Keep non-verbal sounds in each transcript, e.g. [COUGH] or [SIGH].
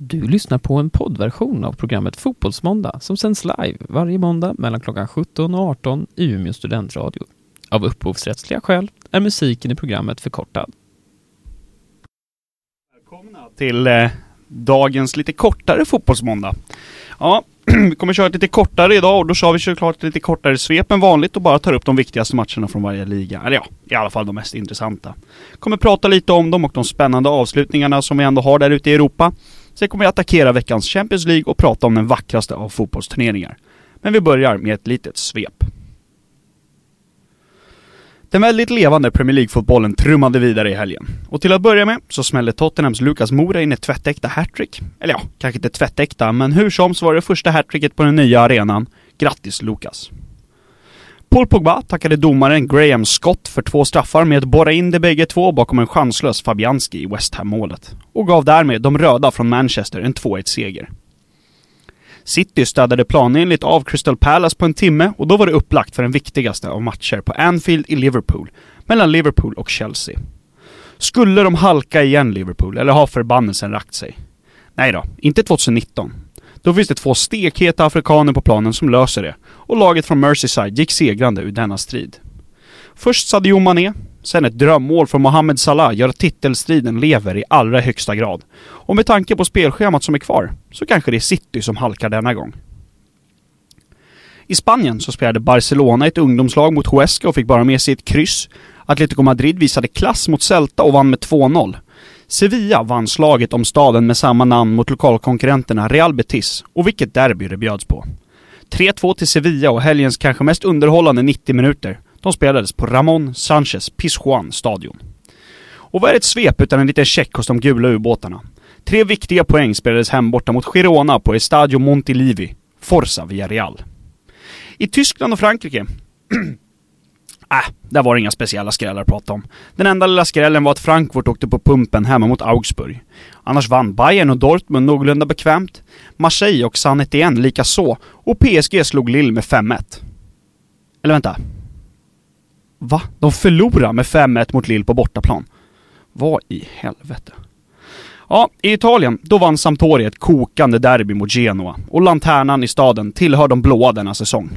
Du lyssnar på en poddversion av programmet Fotbollsmåndag som sänds live varje måndag mellan klockan 17 och 18 i Umeå studentradio. Av upphovsrättsliga skäl är musiken i programmet förkortad. Välkomna till eh, dagens lite kortare fotbollsmåndag. Ja, [CLEARS THROAT] vi kommer köra ett lite kortare idag och då kör vi såklart ett lite kortare svep än vanligt och bara tar upp de viktigaste matcherna från varje liga. Eller ja, i alla fall de mest intressanta. Kommer prata lite om dem och de spännande avslutningarna som vi ändå har där ute i Europa. Sen kommer vi attackera veckans Champions League och prata om den vackraste av fotbollsturneringar. Men vi börjar med ett litet svep. Den väldigt levande Premier League-fotbollen trummade vidare i helgen. Och till att börja med så smällde Tottenhams Lucas Moura in ett tvättäkta hattrick. Eller ja, kanske inte tvättäkta, men hur som så var det första hattricket på den nya arenan. Grattis Lucas! Paul Pogba tackade domaren Graham Scott för två straffar med att borra in de bägge två bakom en chanslös Fabianski i West Ham-målet. Och gav därmed de röda från Manchester en 2-1-seger. City städade planenligt av Crystal Palace på en timme och då var det upplagt för den viktigaste av matcher på Anfield i Liverpool, mellan Liverpool och Chelsea. Skulle de halka igen Liverpool, eller har förbannelsen rakt sig? Nej då, inte 2019. Då finns det två stekheta afrikaner på planen som löser det, och laget från Merseyside gick segrande ur denna strid. Först Sadio Mané, sen ett drömmål från Mohamed Salah gör att titelstriden lever i allra högsta grad. Och med tanke på spelschemat som är kvar, så kanske det är City som halkar denna gång. I Spanien så spelade Barcelona ett ungdomslag mot Huesca och fick bara med sig ett kryss. Atletico Madrid visade klass mot Celta och vann med 2-0. Sevilla vann slaget om staden med samma namn mot lokalkonkurrenterna Real Betis, och vilket derby det bjöds på. 3-2 till Sevilla och helgens kanske mest underhållande 90 minuter. De spelades på Ramon Sanchez Pizjuan stadion. Och vad är ett svep utan en liten check hos de gula ubåtarna? Tre viktiga poäng spelades hem borta mot Girona på Estadio Montilivi. Forza via Real. I Tyskland och Frankrike [CLEARS THROAT] Äh, där var det inga speciella skrällar att prata om. Den enda lilla skrällen var att Frankfurt åkte på pumpen hemma mot Augsburg. Annars vann Bayern och Dortmund någorlunda bekvämt. Marseille och San Etienne lika så och PSG slog Lille med 5-1. Eller vänta. Va? De förlorade med 5-1 mot Lille på bortaplan. Vad i helvete? Ja, i Italien, då vann Sampdoria ett kokande derby mot Genoa och lanternan i staden tillhör de blåa denna säsong.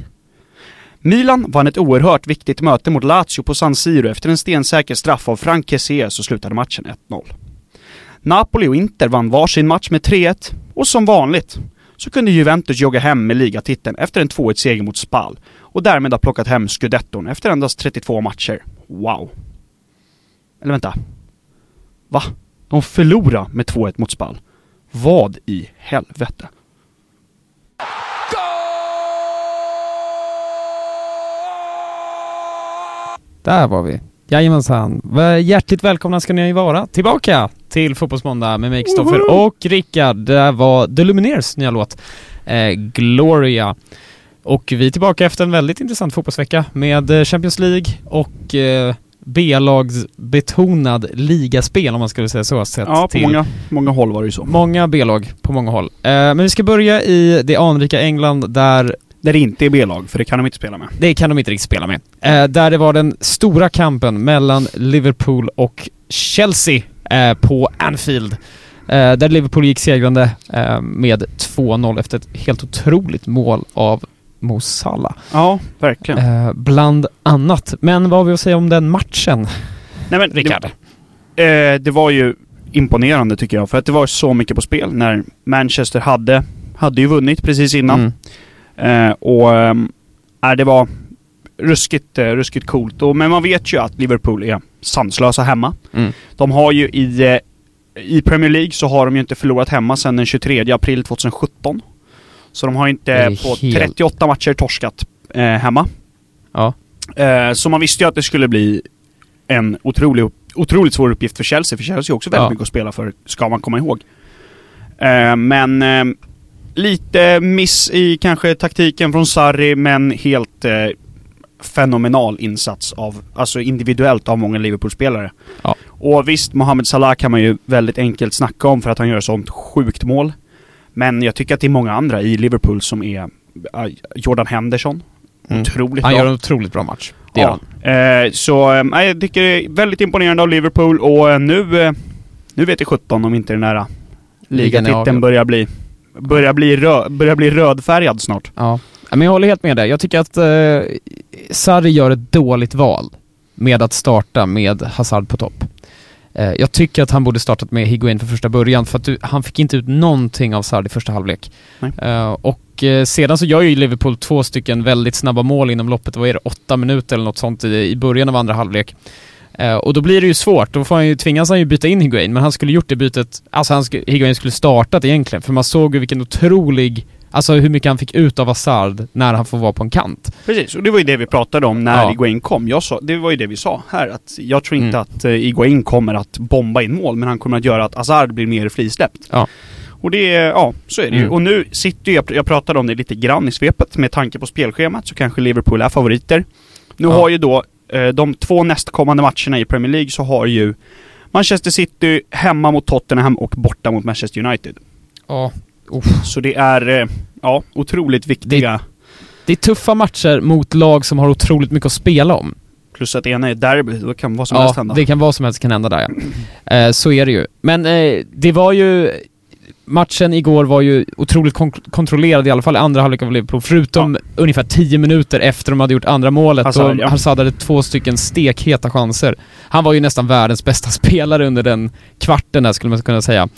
Milan vann ett oerhört viktigt möte mot Lazio på San Siro efter en stensäker straff av Frank Kessie så slutade matchen 1-0. Napoli och Inter vann varsin match med 3-1 och som vanligt så kunde Juventus jogga hem med ligatiteln efter en 2-1-seger mot Spal och därmed ha plockat hem scudetton efter endast 32 matcher. Wow. Eller vänta. Va? De förlorade med 2-1 mot Spal. Vad i helvete? Där var vi. Jajamensan. Hjärtligt välkomna ska ni vara tillbaka till Fotbollsmåndag med mig Kristoffer och Rickard. Det var The Lumineers nya låt, eh, Gloria. Och vi är tillbaka efter en väldigt intressant fotbollsvecka med eh, Champions League och eh, B-lagsbetonad ligaspel om man skulle säga så. Sett Ja, på till många, många håll var det ju så. många B-lag på många håll. Eh, men vi ska börja i det anrika England där Där det inte är B-lag, för det kan de inte spela med. det kan de inte riktigt spela med. Eh, där det var den stora kampen mellan Liverpool och Chelsea eh, på Anfield. Eh, där Liverpool gick segrande eh, med 2-0 efter ett helt otroligt mål av Mo Salah. Ja, verkligen. Eh, bland annat. Men vad har vi att säga om den matchen, Nej, men Rickard? Det, eh, det var ju imponerande tycker jag, för att det var så mycket på spel när Manchester hade, hade ju vunnit precis innan. Mm. Eh, och ehm, äh, det var ruskigt, eh, ruskigt coolt. Och, men man vet ju att Liverpool är sanslösa hemma. Mm. De har ju i, eh, i Premier League så har de ju inte förlorat hemma sedan den 23 april 2017. Så de har inte på helt- 38 matcher torskat eh, hemma. Ja. Eh, så man visste ju att det skulle bli en otrolig, otroligt svår uppgift för Chelsea, för Chelsea har också väldigt Ja. mycket att spela för, ska man komma ihåg. Eh, men eh, lite miss i kanske taktiken från Sarri, men helt eh, fenomenal insats av, alltså individuellt av många Liverpool-spelare. Ja. Och visst, Mohamed Salah kan man ju väldigt enkelt snacka om för att han gör sånt sjukt mål. Men jag tycker att det är många andra i Liverpool som är eh, Jordan Henderson. Mm. Otroligt Han bra. gör en otroligt bra match. Det Ja. han. Eh, så eh, jag tycker det är väldigt imponerande av Liverpool och eh, nu, eh, nu vet jag 17 om inte det är nära Ligan är ligatiteln börjar bli, börjar bli, rö, börjar bli rödfärgad snart. Ja. Men jag håller helt med dig. Jag tycker att eh, Sarri gör ett dåligt val med att starta med Hazard på topp. Eh, jag tycker att han borde startat med Higuain för första början för att du, han fick inte ut någonting av Sarri i första halvlek. Eh, och eh, sedan så gör ju Liverpool två stycken väldigt snabba mål inom loppet, vad är det, åtta minuter eller något sånt i, i början av andra halvlek. Eh, och då blir det ju svårt, då får han ju, tvingas han ju byta in Higuain, men han skulle gjort det bytet, alltså han skulle, Higuain skulle startat egentligen, för man såg ju vilken otrolig, alltså hur mycket han fick ut av Hazard när han får vara på en kant. Precis, och det var ju det vi pratade om när Ja. Iguain kom. Jag sa, det var ju det vi sa här, att jag tror inte Mm. att uh, Iguain kommer att bomba in mål, men han kommer att göra att Hazard blir mer frisläppt. Ja. Och det, ja, så är det ju. Mm. Och nu sitter ju, jag, jag pratade om det lite grann i svepet, med tanke på spelschemat så kanske Liverpool är favoriter. Nu Ja. har ju då, eh, de två nästkommande matcherna i Premier League så har ju Manchester City hemma mot Tottenham och borta mot Manchester United. Ja. Så det är, eh, ja, otroligt viktiga. Det är tuffa matcher mot lag som har otroligt mycket att spela om. Plus att ena är derby, då kan vad som helst Ja, hända. det kan vad som helst kan hända där ja. Eh, så är det ju. Men eh, det var ju... Matchen igår var ju otroligt kon- kontrollerad, i alla fall i andra halvlek av Liverpool, förutom ungefär 10 minuter efter de hade gjort andra målet Hazard, och ja. Hazard hade två stycken stekheta chanser. Han var ju nästan världens bästa [LAUGHS] spelare under den kvarten där skulle man kunna säga.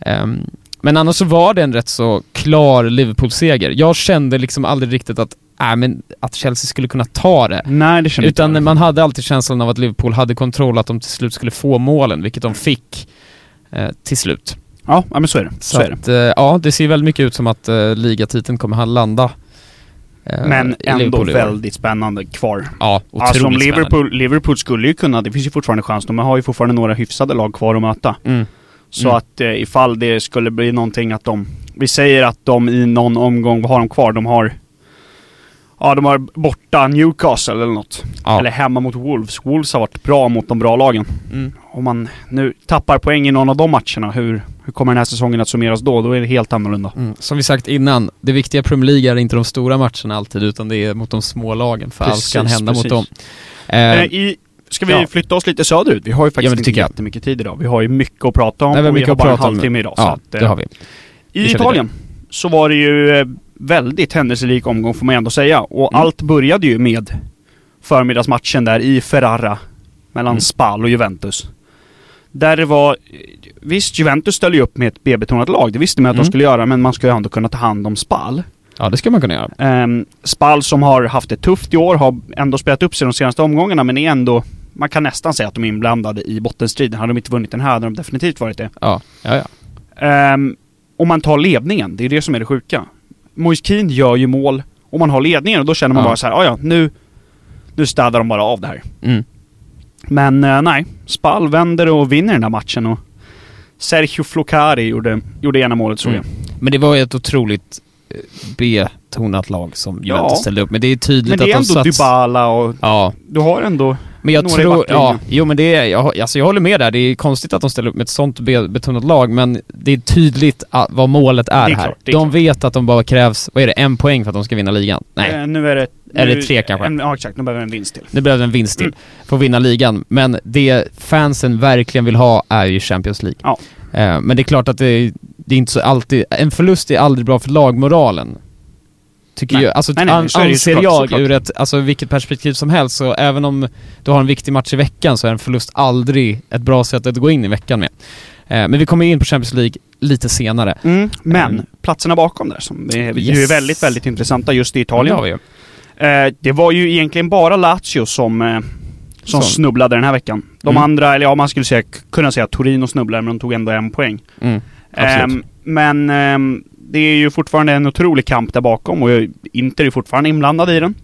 Ehm, men annars så var det en rätt så klar Liverpool-seger. Jag kände liksom aldrig riktigt att, äh, men att Chelsea skulle kunna ta det. Nej, det inte Utan jag. man hade alltid känslan av att Liverpool hade kontroll, att de till slut skulle få målen, vilket de fick eh, till slut. Ja, men så är det. Så, Så, är det. att, eh, ja, det ser väldigt mycket ut som att eh, ligatiteln kommer att landa eh, Men ändå väldigt spännande kvar. Ja, otroligt Alltså om spännande. Liverpool, Liverpool skulle ju kunna, det finns ju fortfarande chans, de har ju fortfarande några hyfsade lag kvar att möta. Mm. Så Mm. att eh, ifall det skulle bli någonting att de, vi säger att de i någon omgång, vad har de kvar? De har, ja de har borta Newcastle eller något. Ja. Eller hemma mot Wolves. Wolves har varit bra mot de bra lagen. Mm. Om man nu tappar poäng i någon av de matcherna, hur, hur kommer den här säsongen att summeras då? Då är det helt annorlunda. Mm. Som vi sagt innan, det viktiga i Premier League är inte de stora matcherna alltid, utan det är mot de små lagen, för allt Precis, kan hända precis. mot dem. Eh, Eh, i, ska vi ja. flytta oss lite söderut? Vi har ju Ja, faktiskt det inte jättemycket tid idag. Vi har ju mycket att prata om Nej, vi har och vi har bara en halvtimme idag. ja, att, eh, det har vi. I Italien så var det ju eh, väldigt händelserik omgång får man ändå säga. Och Mm. allt började ju med förmiddagsmatchen där i Ferrara mellan Mm. Spal och Juventus. Där det var... Visst, Juventus ställde ju upp med ett B-betonat lag. Det visste man att Mm. de skulle göra, men man ska ju ändå kunna ta hand om Spal. Ja, det ska man kunna göra. Um, Spal som har haft det tufft i år har ändå spelat upp sig de senaste omgångarna, men är ändå... Man kan nästan säga att de är inblandade i bottenstriden. Hade de inte vunnit den här hade de definitivt varit det. Ja, ja, ja. Ehm, om man tar ledningen, det är det som är det sjuka. Moise Keane gör ju mål och man har ledningen och då känner man Ja. bara så här, "Ah, ja nu, nu städar de bara av det här. Mm. Men eh, nej, Spal vänder och vinner den här matchen och Sergio Flocari gjorde, gjorde ena målet såg Mm. jag. Men det var ju ett otroligt eh, B-tonat lag som Ja. Juventus ställde upp. Men det är tydligt Men det är att de ändå sats... Dybala och Ja, du har ändå... men jag Några tror... Ja, jo men det är... Jag, alltså jag håller med där. Det är konstigt att de ställer upp med ett sånt B-betonat lag, men det är tydligt att, vad målet är, Det är här. klart, det är de klart. vet att de bara krävs, vad är det, en poäng för att de ska vinna ligan? Nej. Eh, nu är det... Är nu- tre kanske? En, ja exakt, nu behöver en vinst till. Det behövs en vinst till Mm. för att vinna ligan. Men det fansen verkligen vill ha är ju Champions League. Ja. Eh, men det är klart att det, är- det är inte så alltid... En förlust är aldrig bra för lagmoralen. Tycker Nej. jag. Alltså Nej, nej, an, är anser såklart, jag såklart. ur ett, alltså vilket perspektiv som helst. Så även om du har en viktig match i veckan så är en förlust aldrig ett bra sätt att gå in i veckan med. Eh, men vi kommer in på Champions League lite senare. Mm, men Mm. platserna bakom där som är, är ju Yes. väldigt, väldigt intressanta just i Italien. har vi ju. Det var ju egentligen bara Lazio som, eh, som Som- snubblade den här veckan. De Mm. andra, eller ja man skulle säga, kunna säga att Torino snubblade men de tog ändå en poäng. Mm, absolut. Ehm, men ehm, det är ju fortfarande en otrolig kamp där bakom och Inter är fortfarande inblandad i den.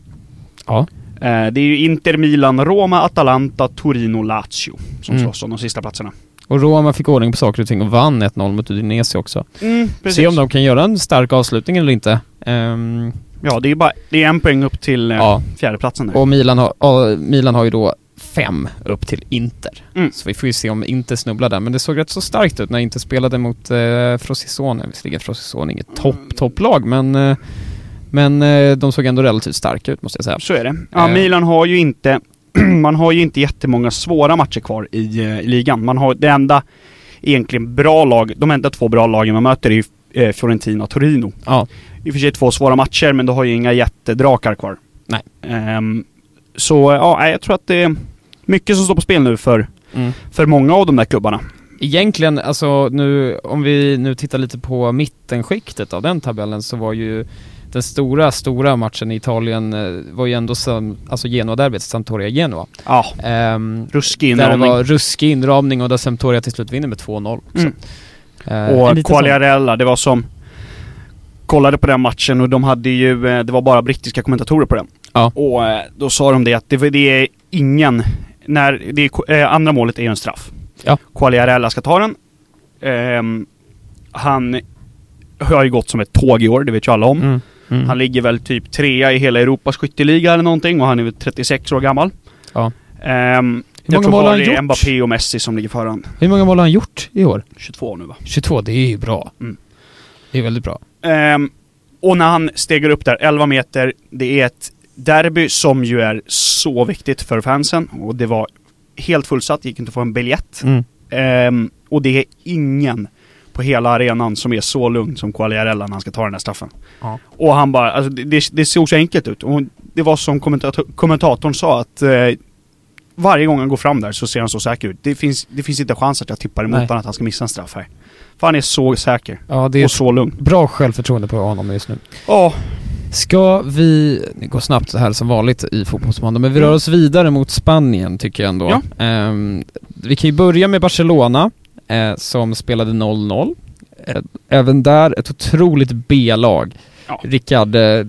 ja. Eh, det är ju Inter, Milan, Roma, Atalanta, Torino, Lazio som Mm. slåss om de sista platserna. Och Roma fick ordning på saker och ting och vann 1-0 mot Udinese också. Mm, Se om de kan göra en stark avslutning eller inte. Ehm, Ja, det är bara det är en poäng upp till eh, ja, fjärdeplatsen där. och Milan har, och Milan har ju då fem upp till Inter. Mm. Så vi får ju se om Inter snubblar där. Men det såg rätt så starkt ut när Inter spelade mot eh, Frosinone. Visserligen Frosinone inget topp, topplag, men, eh, men eh, de såg ändå relativt starka ut måste jag säga. Så är det. Ja, Eh. Milan har ju inte... [CLEARS THROAT] man har ju inte jättemånga svåra matcher kvar i, eh, i ligan. Man har det enda... egentligen bra lag. De enda två bra lagen man möter är ju eh, Fiorentina och Torino. Ja. I och för sig två svåra matcher, men du har ju inga jättedrakar kvar. Nej. Ehm, så ja, jag tror att det är mycket som står på spel nu för, Mm. för många av de där klubbarna. Egentligen, alltså nu, om vi nu tittar lite på mittenskiktet av den tabellen så var ju den stora, stora matchen i Italien eh, var ju ändå som, alltså Genoa-derbyt, Sampdoria-Genoa. Ja, Um, ruskig där det inramning. var ruskig inramning och där Sampdoria till slut vinner med 2-0 också. Mm. En Och Quagliarella, det var som... Kollade på den matchen och de hade ju, eh, det var bara brittiska kommentatorer på den. Ja. Och eh, då sa de det att det, det är ingen, när, det är, eh, andra målet är ju en straff. Ja. Quagliarella ska ta den. Ehm, han har ju gått som ett tåg i år, det vet ju alla om. Mm. Mm. Han ligger väl typ trea i hela Europas skytteliga eller någonting och han är väl 36 år gammal. Ja. Ehm, Hur jag många tror mål har han det är gjort? Mbappé och Messi som ligger före han. Hur många mål har han gjort i år? 22 nu va? 22, det är ju bra. Mm. Det är väldigt bra. Ehm, och när han stegar upp där, 11 meter, det är ett derby som ju är så viktigt för fansen. Och det var helt fullsatt, gick inte att få en biljett. Mm. Ehm, och det är ingen på hela arenan som är så lugn som Quagliarella när han ska ta den där straffen. Ja. Och han bara, alltså det, det, såg så enkelt ut. Och det var som kommentator, kommentatorn sa att eh, varje gång han går fram där så ser han så säker ut. Det finns, det finns inte chans att jag tippar emot honom att han ska missa en straff här. För han är så säker. Ja, det är Och så lugn. bra självförtroende på honom just nu. Ja, Ska vi, det går snabbt här som vanligt i Fotbollsmåndag, men vi rör oss vidare mot Spanien tycker jag ändå. Ja. Ehm, vi kan ju börja med Barcelona, eh, som spelade 0-0. Eh, även där ett otroligt B-lag. Ja. Rickard eh,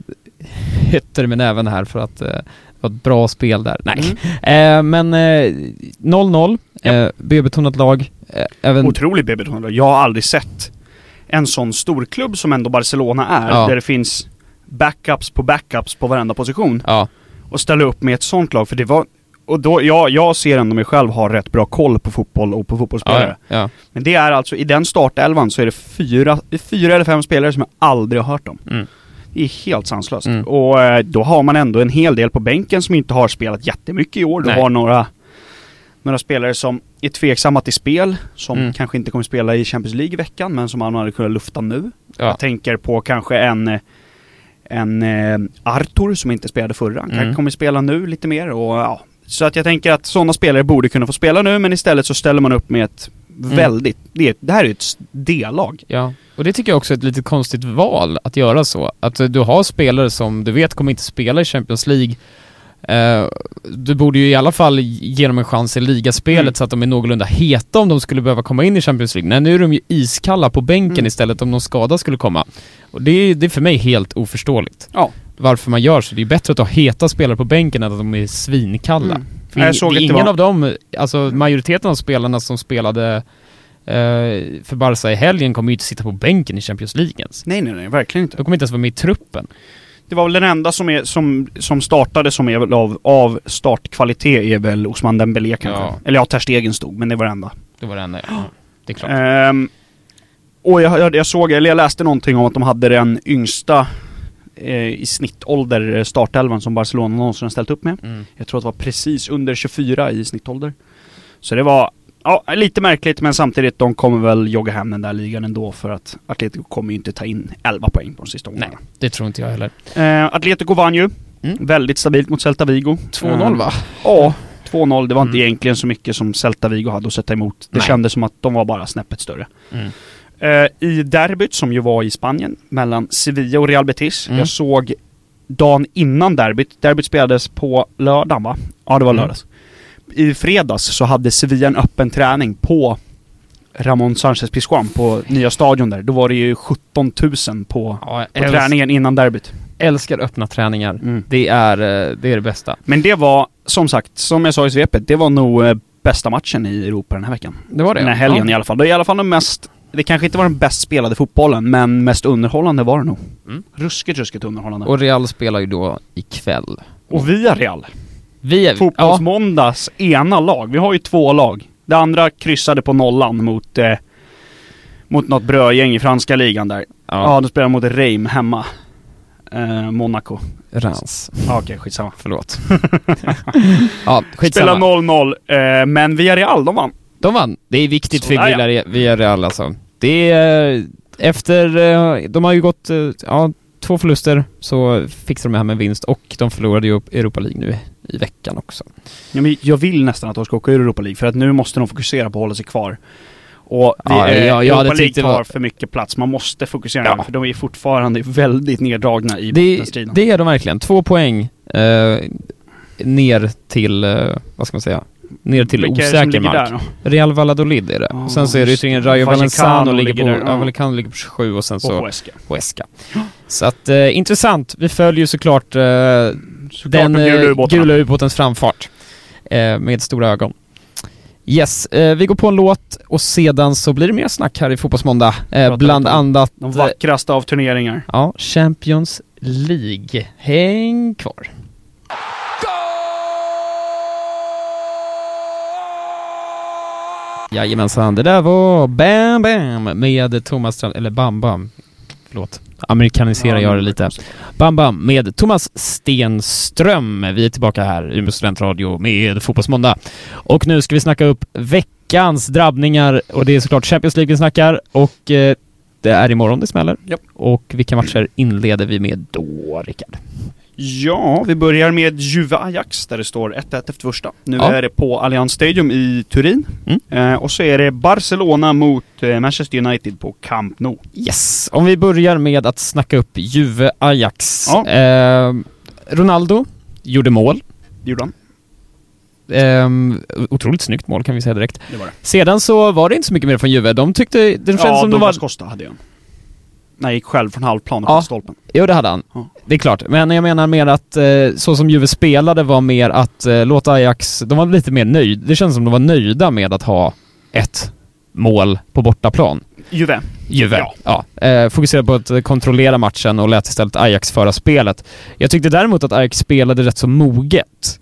hytter med näven här för att eh, det var ett bra spel där. Nej. Mm. Eh, men eh, 0-0, eh, B-betonat lag. Eh, även, Otroligt B-betonad. Jag har aldrig sett en sån storklubb som ändå Barcelona är. Ja. Där det finns backups på backups på varenda position. ja, Och ställa upp med ett sånt lag. För det var... Och då, jag, jag ser ändå mig själv ha rätt bra koll på fotboll och på fotbollsspelare. ja, ja. Men det är alltså, i den startelvan så är det fyra, fyra eller fem spelare som jag aldrig har hört om. Mm. Det är helt sanslöst. Mm. Och eh, då har man ändå en hel del på bänken som inte har spelat jättemycket i år. Du Nej. har några, några spelare som är tveksamma till spel, som Mm. kanske inte kommer spela i Champions League i veckan, men som man hade kunnat lufta nu. Ja. Jag tänker på kanske en, en eh, Arthur som inte spelade förra. Han Mm. kommer spela nu lite mer och ja. Så att jag tänker att sådana spelare borde kunna få spela nu, men istället så ställer man upp med ett Mm. väldigt, det, det här är ett D-lag. Ja, och det tycker jag också är ett lite konstigt val att göra så. Att du har spelare som du vet kommer inte spela i Champions League. Eh, du borde ju i alla fall ge dem en chans i ligaspelet Mm. så att de är någorlunda heta om de skulle behöva komma in i Champions League. Nej, nu är de ju iskalla på bänken Mm. istället om någon skada skulle komma. Och det är, det är för mig helt oförståeligt. Ja. Varför man gör så. Det är bättre att ha heta spelare på bänken än att de är svinkalla. Mm. För Jag såg det är att det ingen var- av dem, alltså majoriteten av spelarna som spelade eh, för Barca i helgen kommer ju inte sitta på bänken i Champions League ens. Nej, nej, nej, verkligen inte. De kommer inte ens vara med i truppen. Det var väl den enda som, är, som, som startade som är väl av, av startkvalitet är väl Osman Dembélé kanske. Ja. Eller ja, Ter Stegen stod, men det var det enda. Det var det enda, ja. Det är klart. Ehm, och jag, jag, jag såg, eller jag läste någonting om att de hade den yngsta eh, i snittålder eh, startelvan som Barcelona någonsin har ställt upp med. Mm. Jag tror att det var precis under 24 i snittålder. Så det var, ja, lite märkligt men samtidigt, de kommer väl jogga hem den där ligan ändå för att Atletico kommer ju inte ta in 11 poäng på de sista Nej, omgångarna. det tror inte jag heller. Eh, Atletico vann ju. Mm. Väldigt stabilt mot Celta Vigo. 2-0 Eh, va? Ja, 2-0. Det var inte Mm. egentligen så mycket som Celta Vigo hade att sätta emot. Det Nej. kändes som att de var bara snäppet större. Mm. Eh, I derbyt, som ju var i Spanien, mellan Sevilla och Real Betis. Mm. Jag såg dagen innan derbyt. Derbyt spelades på lördagen va? Ja, det var Mm. lördags. I fredags så hade Sevilla en öppen träning på Ramon Sanchez Pizjuan på nya stadion där. Då var det ju 17 000 på, Ja, på träningen innan derbyt. älskar öppna träningar. Mm. Det är, eh, det är det bästa. Men det var, som sagt, som jag sa i svepet, det var nog eh, bästa matchen i Europa den här veckan. Det var det? Den här helgen ja. i alla fall. Det är i alla fall den mest, det kanske inte var den bäst spelade fotbollen, men mest underhållande var det nog. Mm. Ruskigt, ruskigt underhållande. Och Real spelar ju då ikväll. Och via Real. Vi är... Ja, Fotbollsmåndags ena lag. Vi har ju två lag. Det andra kryssade på nollan mot, eh, mot något brödgäng i franska ligan där. Ja, ja, de spelar mot Reim hemma. Eh, Monaco. Rans. Ja, Okej, skitsamma. Förlåt. [LAUGHS] ja, Spelar skitsamma. 0-0, eh, men Villarreal, de vann. De vann. Det är viktigt för Sådär, ja. Villarreal Villarreal alltså. Det är efter, eh, de har ju gått, eh, ja, två förluster så fixar de det här med vinst och de förlorade ju Europa League nu i veckan också. Ja, men jag vill nästan att de ska åka ur Europa League för att nu måste de fokusera på att hålla sig kvar. Och det, Ja, eh, jag- jag Europa League tar var- för mycket plats. Man måste fokusera Ja. för de är fortfarande väldigt neddragna i Det, bottenstriden. det är de verkligen. Två poäng eh, ner till, eh, vad ska man säga, ner till Vilka osäker mark. där? Real Valladolid är det. Ja, sen så är det det. Rayo Vallecano ligger på, där, ja. Vallecano ligger på 27 och sen Och så Huesca. Huesca. Så att, eh, intressant. Vi följer såklart, eh, Såklart den eh, ubåtarna. gula ubåtens framfart. Eh, med stora ögon. Yes, eh, vi går på en låt och sedan så blir det mer snack här i Fotbollsmåndag. Eh, bland annat... De vackraste av turneringar. Ja, Champions League. Häng kvar. Jajamensan, det där var Bam Bam med Thomas Strand, eller Bam Bam. Förlåt, amerikaniserar jag det lite. Bam Bam med Thomas Stenström. Vi är tillbaka här i Umeå Studentradio med Fotbollsmåndag. Och nu ska vi snacka upp veckans drabbningar och det är såklart Champions League vi snackar och eh, det är imorgon det smäller. Japp. Och vilka matcher inleder vi med då, Rickard? Ja, vi börjar med Juve Ajax där det står 1-1 efter första. Nu Ja. är det på Allianz Stadium i Turin. Mm. Eh, och så är det Barcelona mot eh, Manchester United på Camp Nou. Yes, om vi börjar med att snacka upp Juve-Ajax. Ja. Eh, Ronaldo gjorde mål. Det gjorde han. Eh, otroligt snyggt mål kan vi säga direkt. Det var det. Sedan så var det inte så mycket mer från Juve. De tyckte, det kändes ja, som de var... Costa hade jag. Nej, gick själv från halvplan och Ja. stolpen. Jo, det hade han. Ja. Det är klart. Men jag menar mer att eh, så som Juve spelade var mer att eh, låta Ajax, de var lite mer nöjd. Det känns som de var nöjda med att ha ett mål på bortaplan. Juve. Juve. Ja. Ja. Eh, fokuserade på att kontrollera matchen och lät istället Ajax föra spelet. Jag tyckte däremot att Ajax spelade rätt så moget.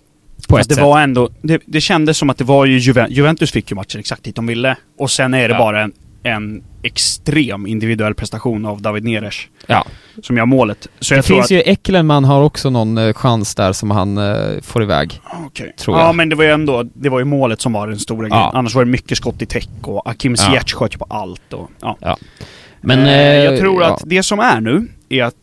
På Fast ett det sätt. var ändå, det, det kändes som att det var ju Juve, Juventus fick ju matchen exakt dit de ville. Och sen är det Ja. bara en, en extrem individuell prestation av David Neres Ja. som gör målet. Så Det tror finns att... ju, Eckelman har också någon eh, chans där som han eh, får iväg. Okej. tror Ja jag. men det var ju ändå, det var ju målet som var den stora Ja. grejen. Annars var det mycket skott i täck och Akim Ja. Ziyech sköt ju på allt och ja. Men Eh, eh, jag tror ja. att det som är nu är att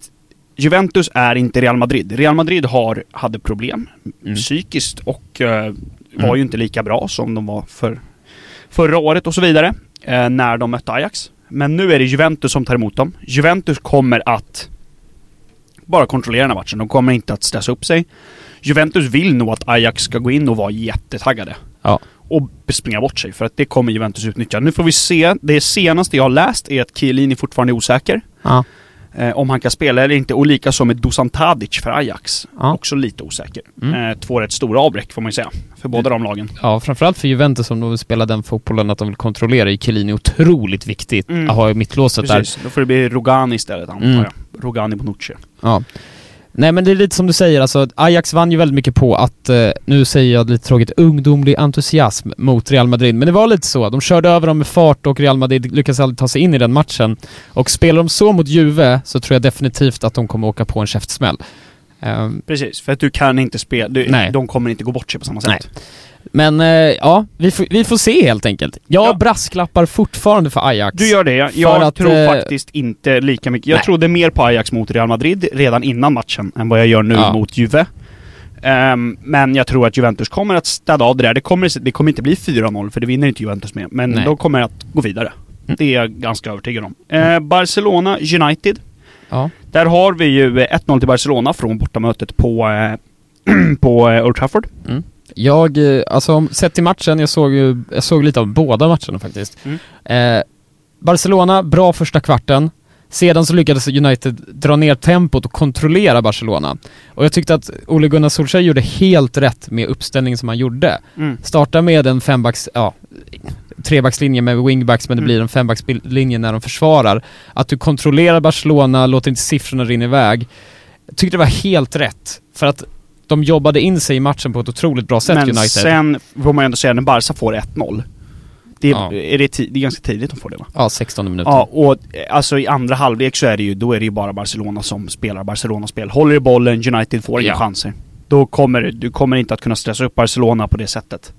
Juventus är inte Real Madrid. Real Madrid har, hade problem Mm. psykiskt och eh, var Mm. ju inte lika bra som de var för förra året och så vidare. Eh, när de mötte Ajax. Men nu är det Juventus som tar emot dem. Juventus kommer att bara kontrollera den här matchen. De kommer inte att stressa upp sig. Juventus vill nog att Ajax ska gå in och vara jättetaggade. Ja. Och springa bort sig, för att det kommer Juventus utnyttja. Nu får vi se. Det senaste jag har läst är att Chiellini fortfarande är osäker. Ja. Eh, om han kan spela eller inte. Och likaså med Dusan Tadic för Ajax. Ja. Också lite osäker. Mm. Eh, två rätt stora avbräck får man ju säga. För båda de lagen. Ja, framförallt för Juventus som de vill spela den fotbollen att de vill kontrollera är Chiellini otroligt viktigt Mm. att ha i mittlåset där. Precis. Då får det bli Rogani istället antar Mm. jag. Rogani Bonucci. Ja. Nej men det är lite som du säger, alltså Ajax vann ju väldigt mycket på att, eh, nu säger jag lite tråkigt, ungdomlig entusiasm mot Real Madrid. Men det var lite så, de körde över dem med fart och Real Madrid lyckades aldrig ta sig in i den matchen. Och spelar de så mot Juve så tror jag definitivt att de kommer åka på en käftsmäll. Ehm, Precis, för att du kan inte spela. Du, Nej. De kommer inte gå bort sig på samma sätt. Nej. Men eh, ja, vi, får- vi får se helt enkelt. Jag Ja. brasklappar fortfarande för Ajax. Du gör det. Jag, jag att, tror eh, faktiskt inte lika mycket. Jag nej. trodde mer på Ajax mot Real Madrid redan innan matchen än vad jag gör nu Ja. mot Juve. Ehm, men jag tror att Juventus kommer att städa av det där. Det kommer, det kommer inte bli 4-0 för det vinner inte Juventus med. Men Nej. de kommer att gå vidare. Mm. Det är jag ganska övertygad om. Eh, Barcelona United. Ja. Där har vi ju eh, 1-0 till Barcelona från bortamötet på, eh, [CLEARS THROAT] på eh, Old Trafford. Jag, eh, alltså sett till matchen, jag såg ju, jag såg lite av båda matcherna faktiskt. Mm. Eh, Barcelona, bra första kvarten. Sedan så lyckades United dra ner tempot och kontrollera Barcelona. Och jag tyckte att Ole Gunnar Solskjaer gjorde helt rätt med uppställningen som han gjorde. Mm. Starta med en fembacks, ja, trebackslinje med wingbacks men det Mm. blir en fembackslinje när de försvarar. Att du kontrollerar Barcelona, låter inte siffrorna rinna iväg. Jag tyckte det var helt rätt. För att de jobbade in sig i matchen på ett otroligt bra sätt Men United. sen får man ju ändå säga när Barca får 1-0. Det, är- Ja. är det, det är ganska tidigt de får det va? Ja, 16 minuter. Ja, och alltså i andra halvlek så är det ju, då är det ju bara Barcelona som spelar Barcelona-spel. Håller i bollen, United får inga Ja. chanser. Då kommer du kommer inte att kunna stressa upp Barcelona på det sättet.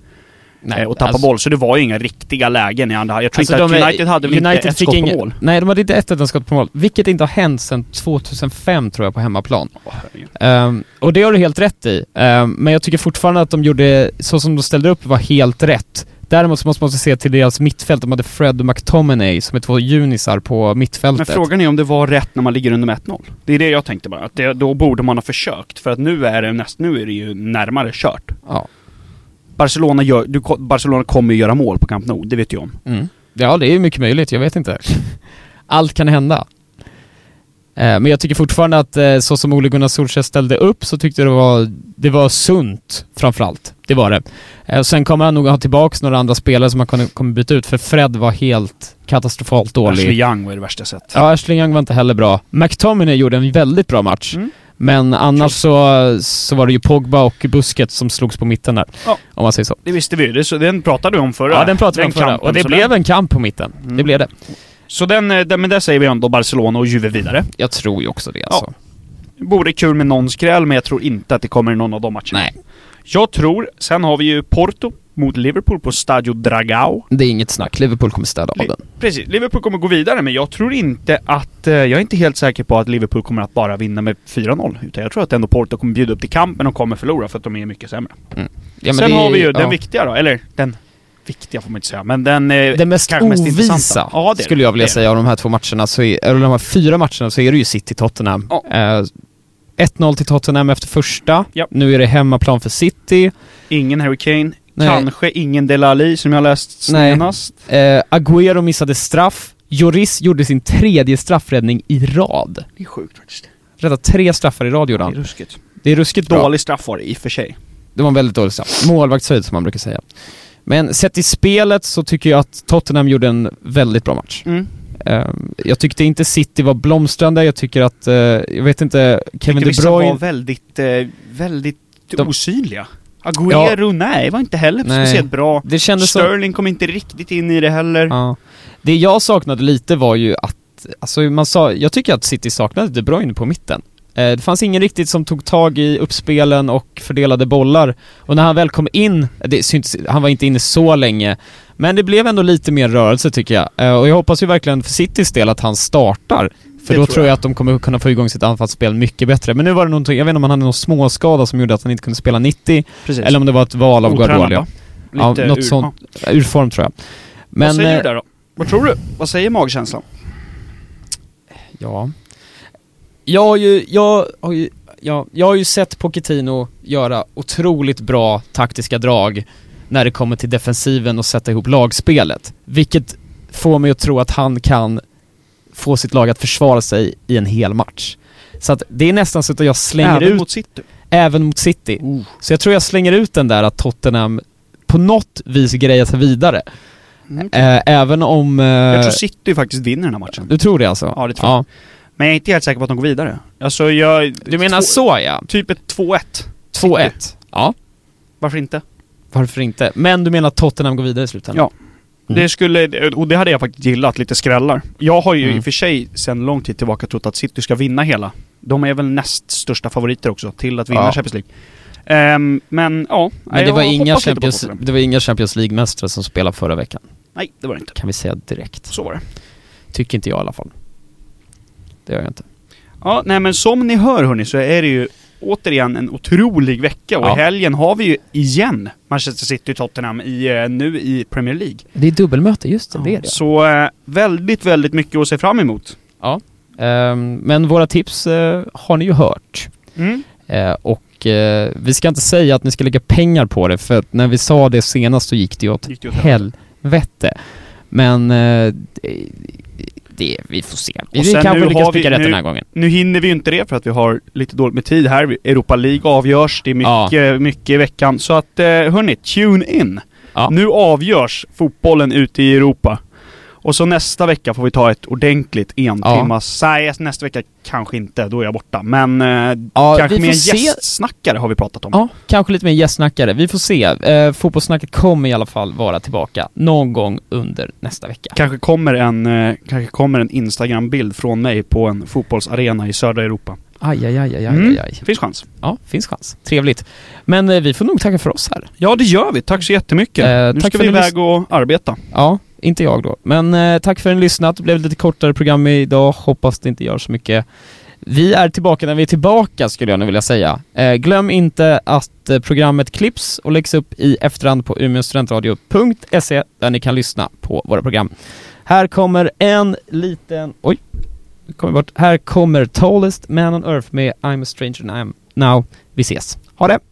Nej, eh, och tappa alltså- boll, så det var ju inga riktiga lägen i andra halvlek. Jag tror Alltså, inte att är- United hade väl United inte ett skott på mål. Nej, de hade inte ett enda skott på mål. Vilket inte har hänt sedan 2005 tror jag på hemmaplan. Herregud. Ehm, och det har du helt rätt i. Ehm, men jag tycker fortfarande att de gjorde, så som de ställde upp var helt rätt. Däremot så måste man se till deras mittfält. De hade Fred och McTominay som är två junisar på Men mittfältet. frågan är om det var rätt när man ligger under med 1-0. Det är det jag tänkte bara, att det, då borde man ha försökt. För att nu är det näst, nu är det ju närmare kört. Ja. Barcelona, gör, du, Barcelona kommer ju göra mål på Camp Nou, det vet jag om. Mm. Ja, det är mycket möjligt. Jag vet inte. [LAUGHS] Allt kan hända. Eh, Men jag tycker fortfarande att eh, så som Ole Gunnar Solskjaer ställde upp så tyckte jag det var, det var sunt framförallt. Det var det. Eh, och Sen kommer han nog ha tillbaks några andra spelare som han kommer- kommer byta ut, för Fred var helt katastrofalt dålig. Ashley Young var det värsta jag sett. Ja, Ashley Young var inte heller bra. McTominay gjorde en väldigt bra match. Mm. Men annars så, så var det ju Pogba och Busquets som slogs på mitten där. Ja. Om man säger så. Det visste vi ju, den pratade vi om förra. Ja, den pratade vi om förra. Och det blev den, en kamp på mitten. Mm. Det blev det. Så den, eh, den, men där säger vi ändå Barcelona och Juve vidare. Jag tror ju också det alltså. Vore kul med någon skräll, men jag tror inte att det kommer i någon av de matcherna. Nej. Jag tror, sen har vi ju Porto mot Liverpool på Stadio Dragao. Det är inget snack. Liverpool kommer städa av den. Precis, Liverpool kommer gå vidare, men jag tror inte att... eh, Jag är inte helt säker på att Liverpool kommer att bara vinna med 4-0. Utan jag tror att ändå Porto kommer bjuda upp till kampen och kommer förlora för att de är mycket sämre. Ja, men Sen det har vi ju den ja. viktiga då, eller den viktiga får man inte säga, men den... eh, Den mest kanske mest ovisa, intressanta. Ja, det skulle jag vilja Det säga, av de här två matcherna, så är, eller de här fyra matcherna, så är det ju City-Tottenham. Ja. Eh, 1-0 till Tottenham efter första. Ja. Nu är det hemmaplan för City. Ingen Harry Kane, Nej. kanske ingen Delali som jag läst Nej. senast. Eh, Agüero missade straff. Joris gjorde sin tredje straffräddning i rad. Det är sjukt faktiskt. Räddat tre straffar i rad gjorde Det är han. ruskigt. Det är ruskigt bra. Dålig straff var det i och för sig. Det var en väldigt dålig straff. Målvaktshöjd som man brukar säga. Men sett i spelet så tycker jag att Tottenham gjorde en väldigt bra match. Mm. Ehm, jag tyckte inte City var blomstrande, jag tycker att, eh, jag vet inte, Kevin De Bruyne... var väldigt, eh, väldigt De- osynliga. Agüero, nej, var inte heller Nej. speciellt bra. Det kändes som... Sterling kom inte riktigt in i det heller. Ja. Det jag saknade lite var ju att, alltså man sa, jag tycker att City saknade De Bruyne på mitten. Eh, det fanns ingen riktigt som tog tag i uppspelen och fördelade bollar. Och när han väl kom in, det syntes, han var inte inne så länge, men det blev ändå lite mer rörelse tycker jag. Eh, och jag hoppas ju verkligen för Citys del att han startar. För Det då tror jag jag. att de kommer kunna få igång sitt anfallsspel mycket bättre. Men nu var det någonting, jag vet inte om han hade någon småskada som gjorde att han inte kunde spela 90, Precis. eller om det var ett val av va? Ja, något ur- sånt. ja. Ur form tror jag. Men... Vad säger eh, du där då? Vad tror du? Vad säger magkänslan? Ja. Jag har ju, jag har ju, ja, jag har ju sett Pochettino göra otroligt bra taktiska drag när det kommer till defensiven och sätta ihop lagspelet. Vilket får mig att tro att han kan få sitt lag att försvara sig i en hel match. Så att det är nästan så att jag slänger Även ut, mot City. även mot City. Oh. Så jag tror jag slänger ut den där att Tottenham på något vis grejar sig vidare. Mm. Eh, även om... Eh, Jag tror City faktiskt vinner den här matchen. du tror det alltså? Ja, det tror jag. Men jag är inte helt säker på att de går vidare. Alltså jag... Du menar två, så ja? Typ ett 2-1. 2-1? Ja. Varför inte? Varför inte? Men du menar att Tottenham går vidare i slutändan? Ja. Mm. Det skulle, och det hade jag faktiskt gillat, lite skrällar. Jag har ju Mm. i och för sig sedan lång tid tillbaka trott att City ska vinna hela. De är väl näst största favoriter också till att vinna Ja. Champions League. Ehm, men ja, Men det var, inga Champions, det var inga Champions League-mästare som spelade förra veckan. Nej, det var det inte. Kan vi säga direkt. Så var det. Tycker inte jag i alla fall. Det gör jag inte. Ja, nej men som ni hör hörni så är det ju återigen en otrolig vecka och Ja. i helgen har vi ju igen Manchester City och Tottenham i, eh, nu i Premier League. Det är dubbelmöte, just det. Det är det. Så eh, väldigt, väldigt mycket att se fram emot. Ehm, men våra tips eh, har ni ju hört. Mm. Eh, och eh, vi ska inte säga att ni ska lägga pengar på det, för att när vi sa det senast så gick det ju åt Gick det åt helvete. Men eh, det, vi får se. Vi Och sen kanske nu lyckas vi- pricka rätt nu- den här gången. Nu hinner vi ju inte det för att vi har lite dåligt med tid här. Europa League avgörs, det är mycket, mycket i veckan. Så att eh, hörni, tune in! Ja. Nu avgörs fotbollen ute i Europa. Och så nästa vecka får vi ta ett ordentligt entimmas... Nej, nästa vecka kanske inte, då är jag borta. Men eh, Ja, kanske med en se. gästsnackare har vi pratat om. Ja, kanske lite mer gästsnackare. Vi får se. Eh, fotbollssnacket kommer i alla fall vara tillbaka någon gång under nästa vecka. Kanske kommer en, eh, kanske kommer en Instagram-bild från mig på en fotbollsarena i södra Europa. Aj, aj, aj, aj, aj, Mm. aj. Finns chans. Ja, finns chans. Trevligt. Men eh, vi får nog tacka för oss här. Ja, det gör vi. Tack så jättemycket. Eh, nu ska vi iväg och arbeta. Ja, inte jag då. Men eh, tack för att ni lyssnat. Det blev ett lite kortare program idag. Hoppas det inte gör så mycket. Vi är tillbaka när vi är tillbaka skulle jag nu vilja säga. Eh, glöm inte att eh, programmet klipps och läggs upp i efterhand på umeåstudentradio.se där ni kan lyssna på våra program. Här kommer en liten... Oj! nu Kommer bort. Här kommer Tallest Man on Earth med I'm a stranger now. Vi ses. Ha det!